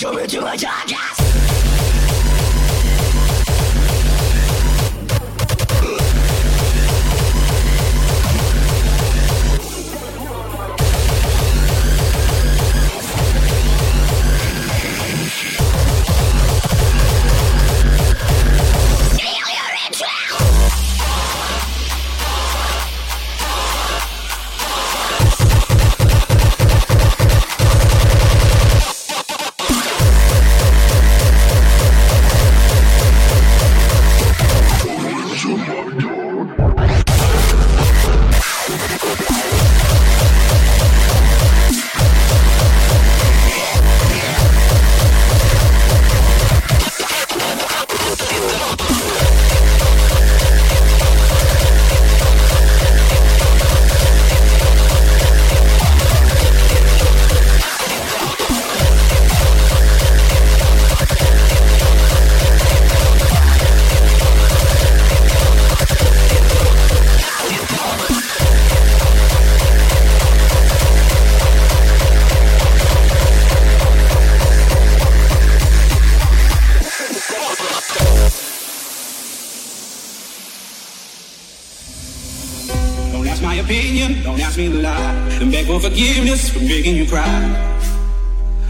forgiveness for making you cry,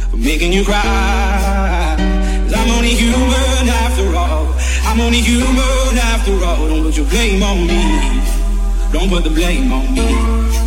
for making you cry. Cause I'm only human after all. I'm only human after all. Don't put your blame on me. Don't put the blame on me.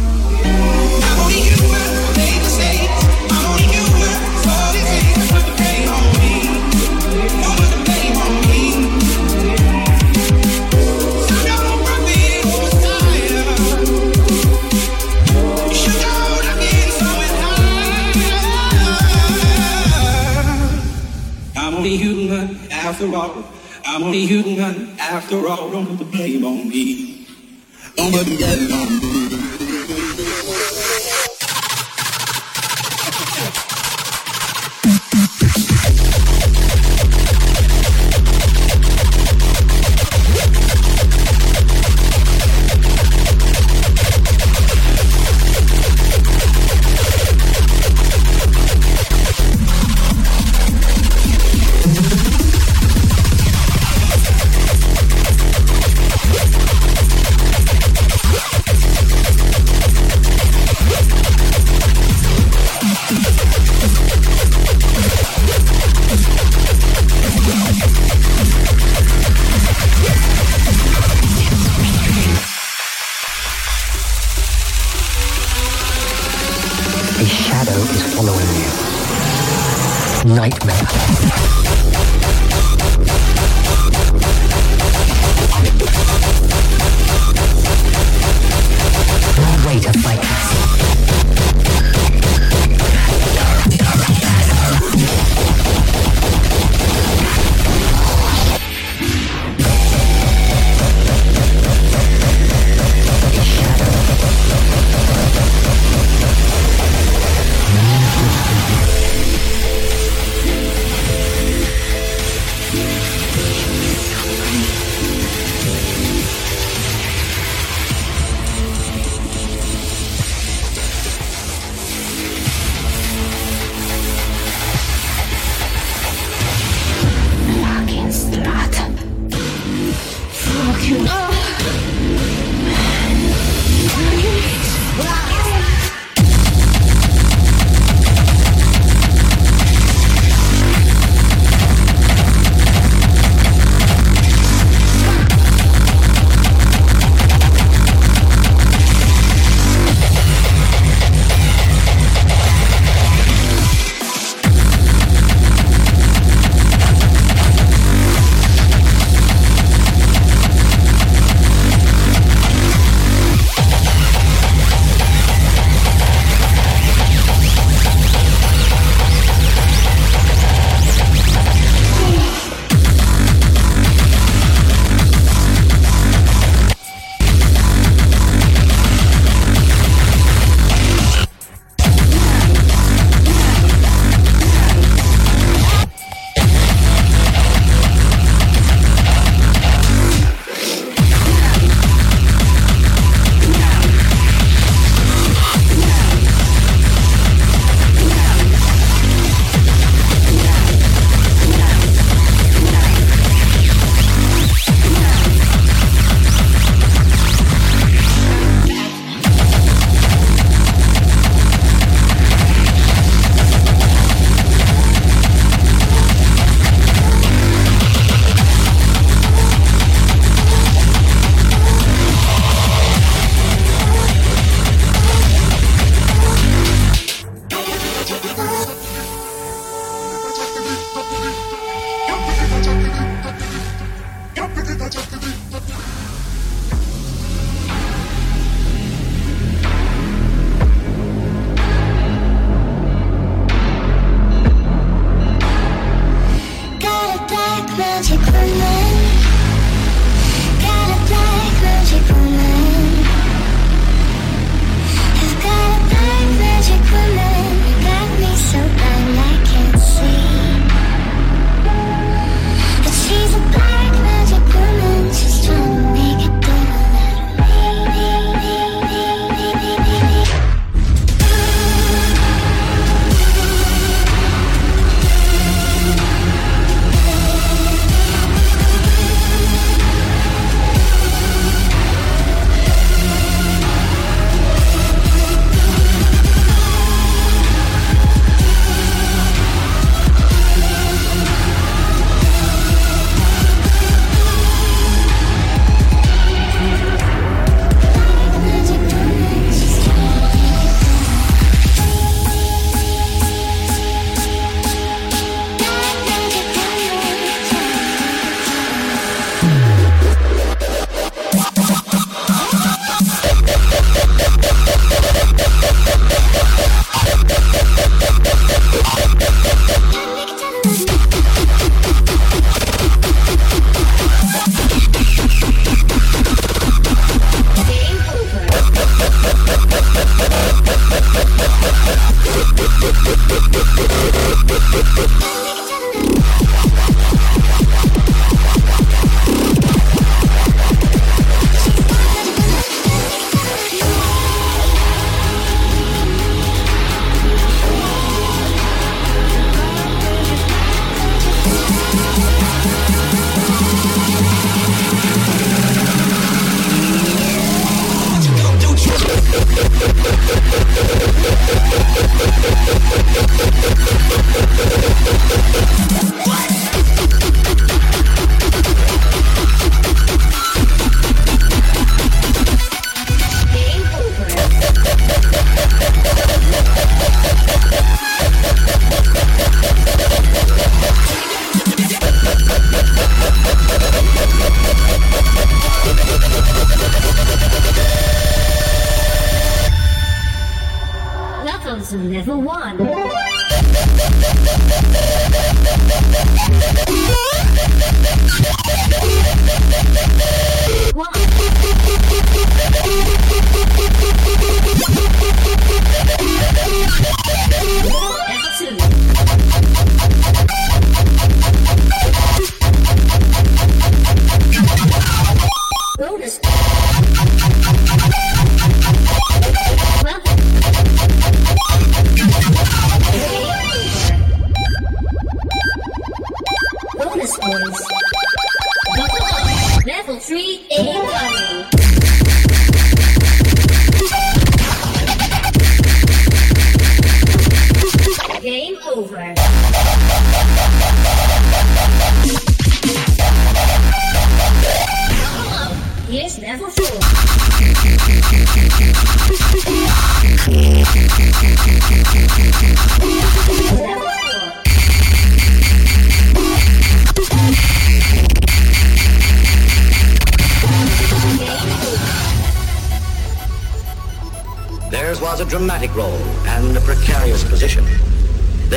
After all. I'm only human after all. Don't put the blame on me. Don't put the blame on me. level 1.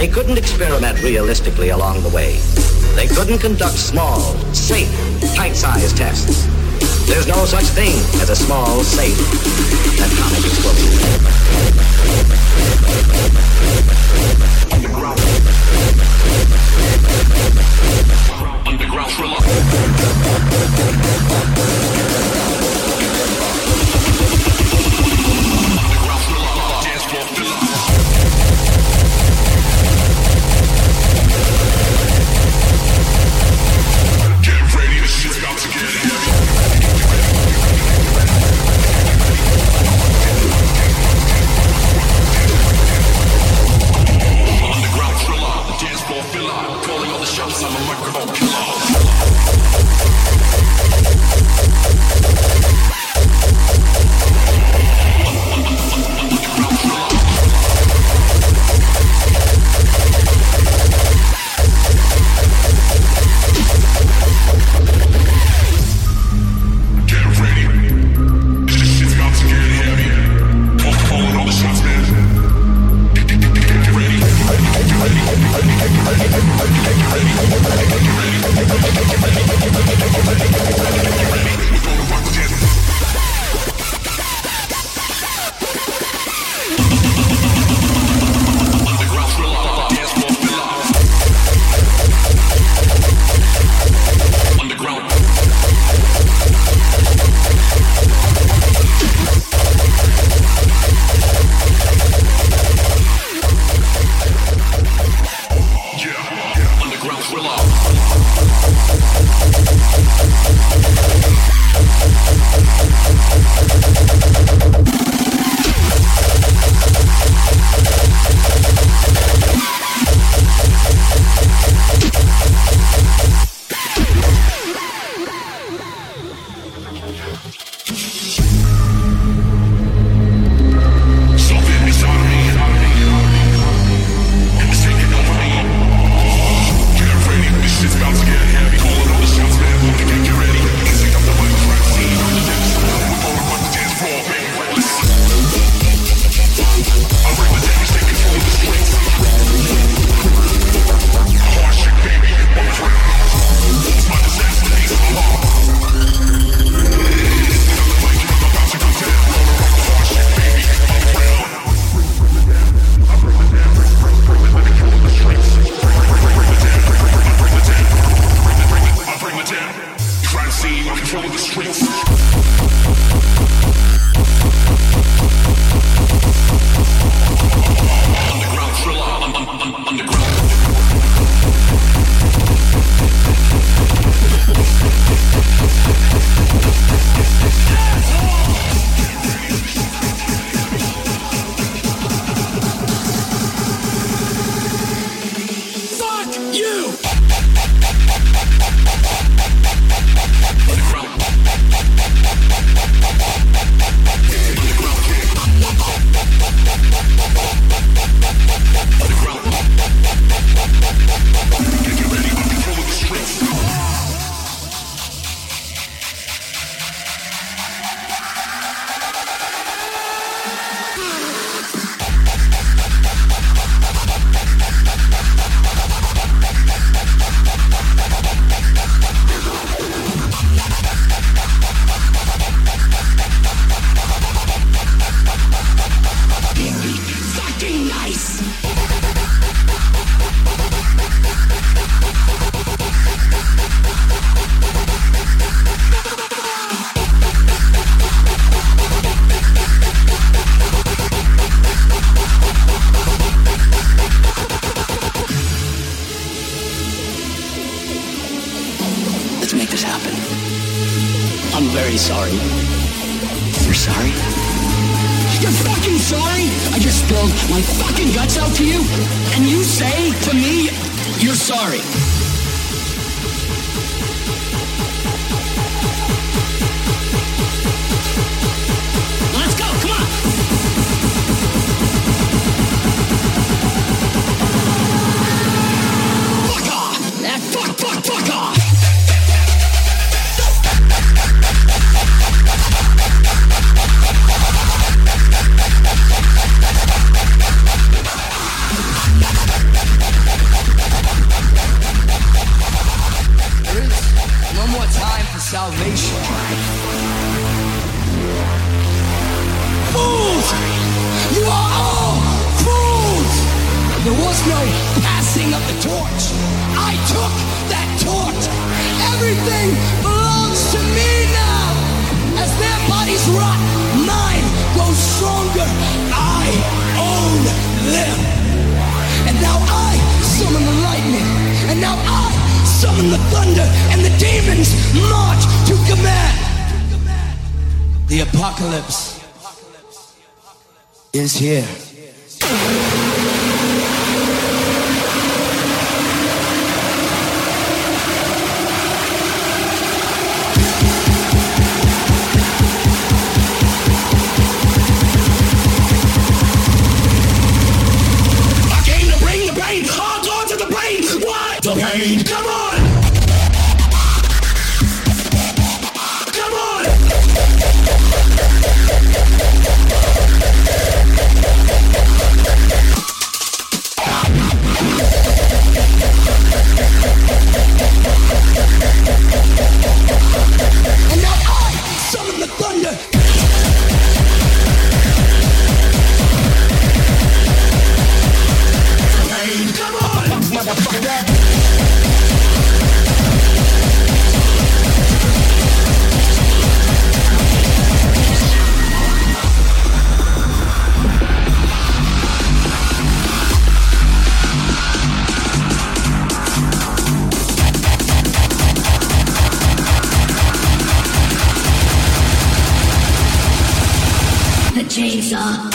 They couldn't experiment realistically along the way. They couldn't conduct small, safe, tight-sized tests. There's no such thing as a small, safe, atomic explosion. make this happen. I'm very sorry. You're sorry? You're fucking sorry? I just spilled my fucking guts out to you, and you say to me, you're sorry. fuck off! Eh, salvation. Fools! You are all fools! There was no passing of the torch. I took that torch. Everything belongs to me now. As their bodies rot, mine grows stronger. I own them. And now I summon the lightning. And now I summon the thunder. And The apocalypse is here. 上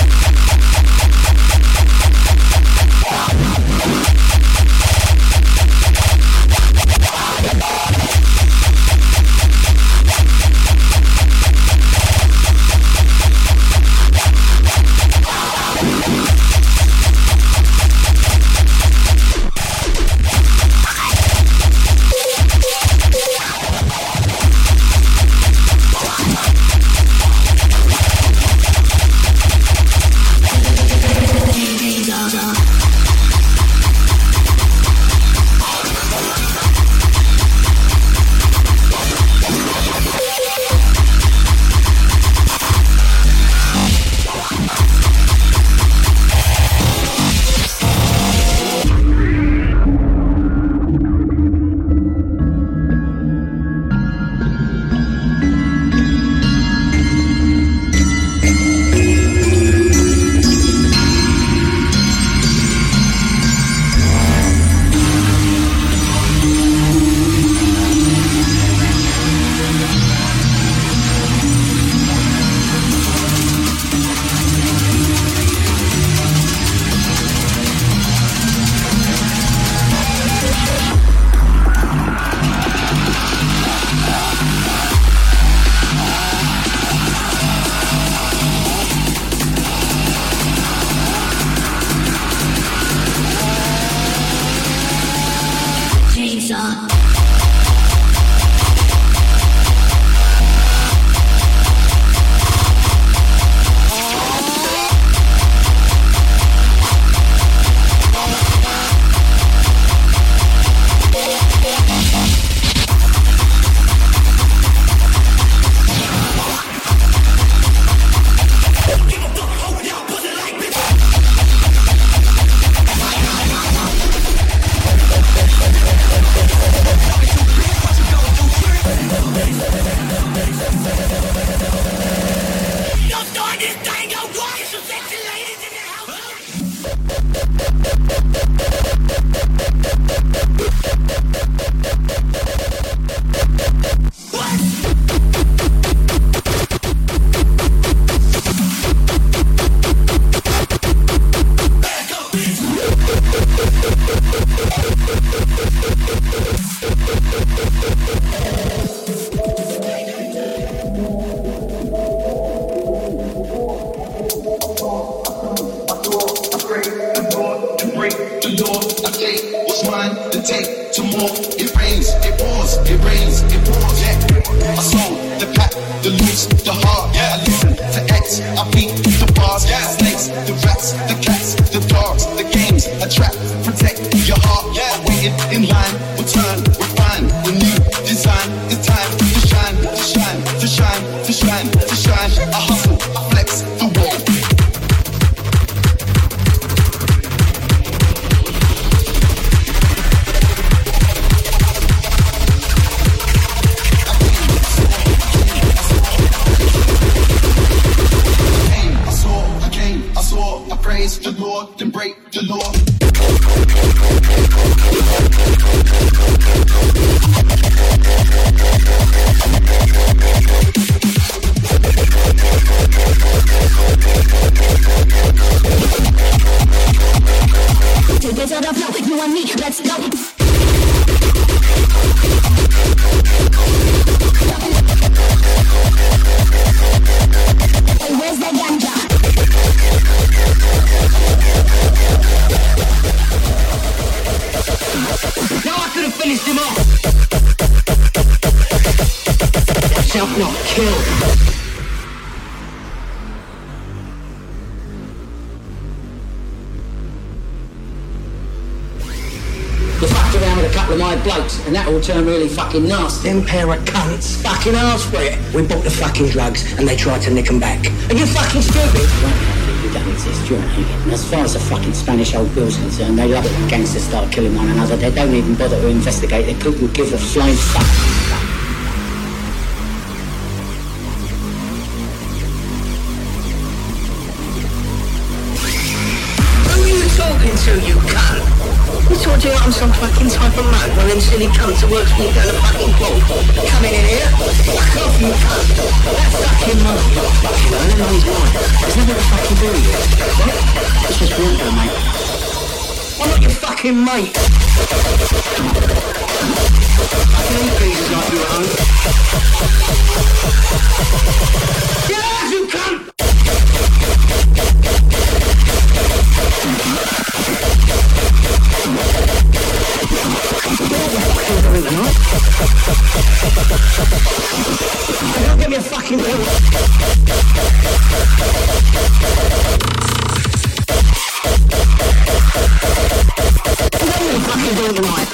Yeah. Fucking nasty. Them pair of cunts fucking asked for it. We bought the fucking drugs and they tried to nick them back. Are you fucking stupid? You don't exist, you're an. As far as the fucking Spanish old bill's concerned, they love it when gangsters start killing one another. They don't even bother to investigate. They couldn't give a flying fuck. Are you to, you cunt? You told you I'm some fucking type of mug when them silly cunts that works for you down the fucking block coming in here? Fuck off, you cunt. That fucking mug. Fucking I know he's mine. There's nothing to fucking do with it. What? It's just water, mate. I'm not your fucking mate. I can eat pieces like you at home. Get out, you cunt! with don't give me a fucking clue. What are you fucking doing?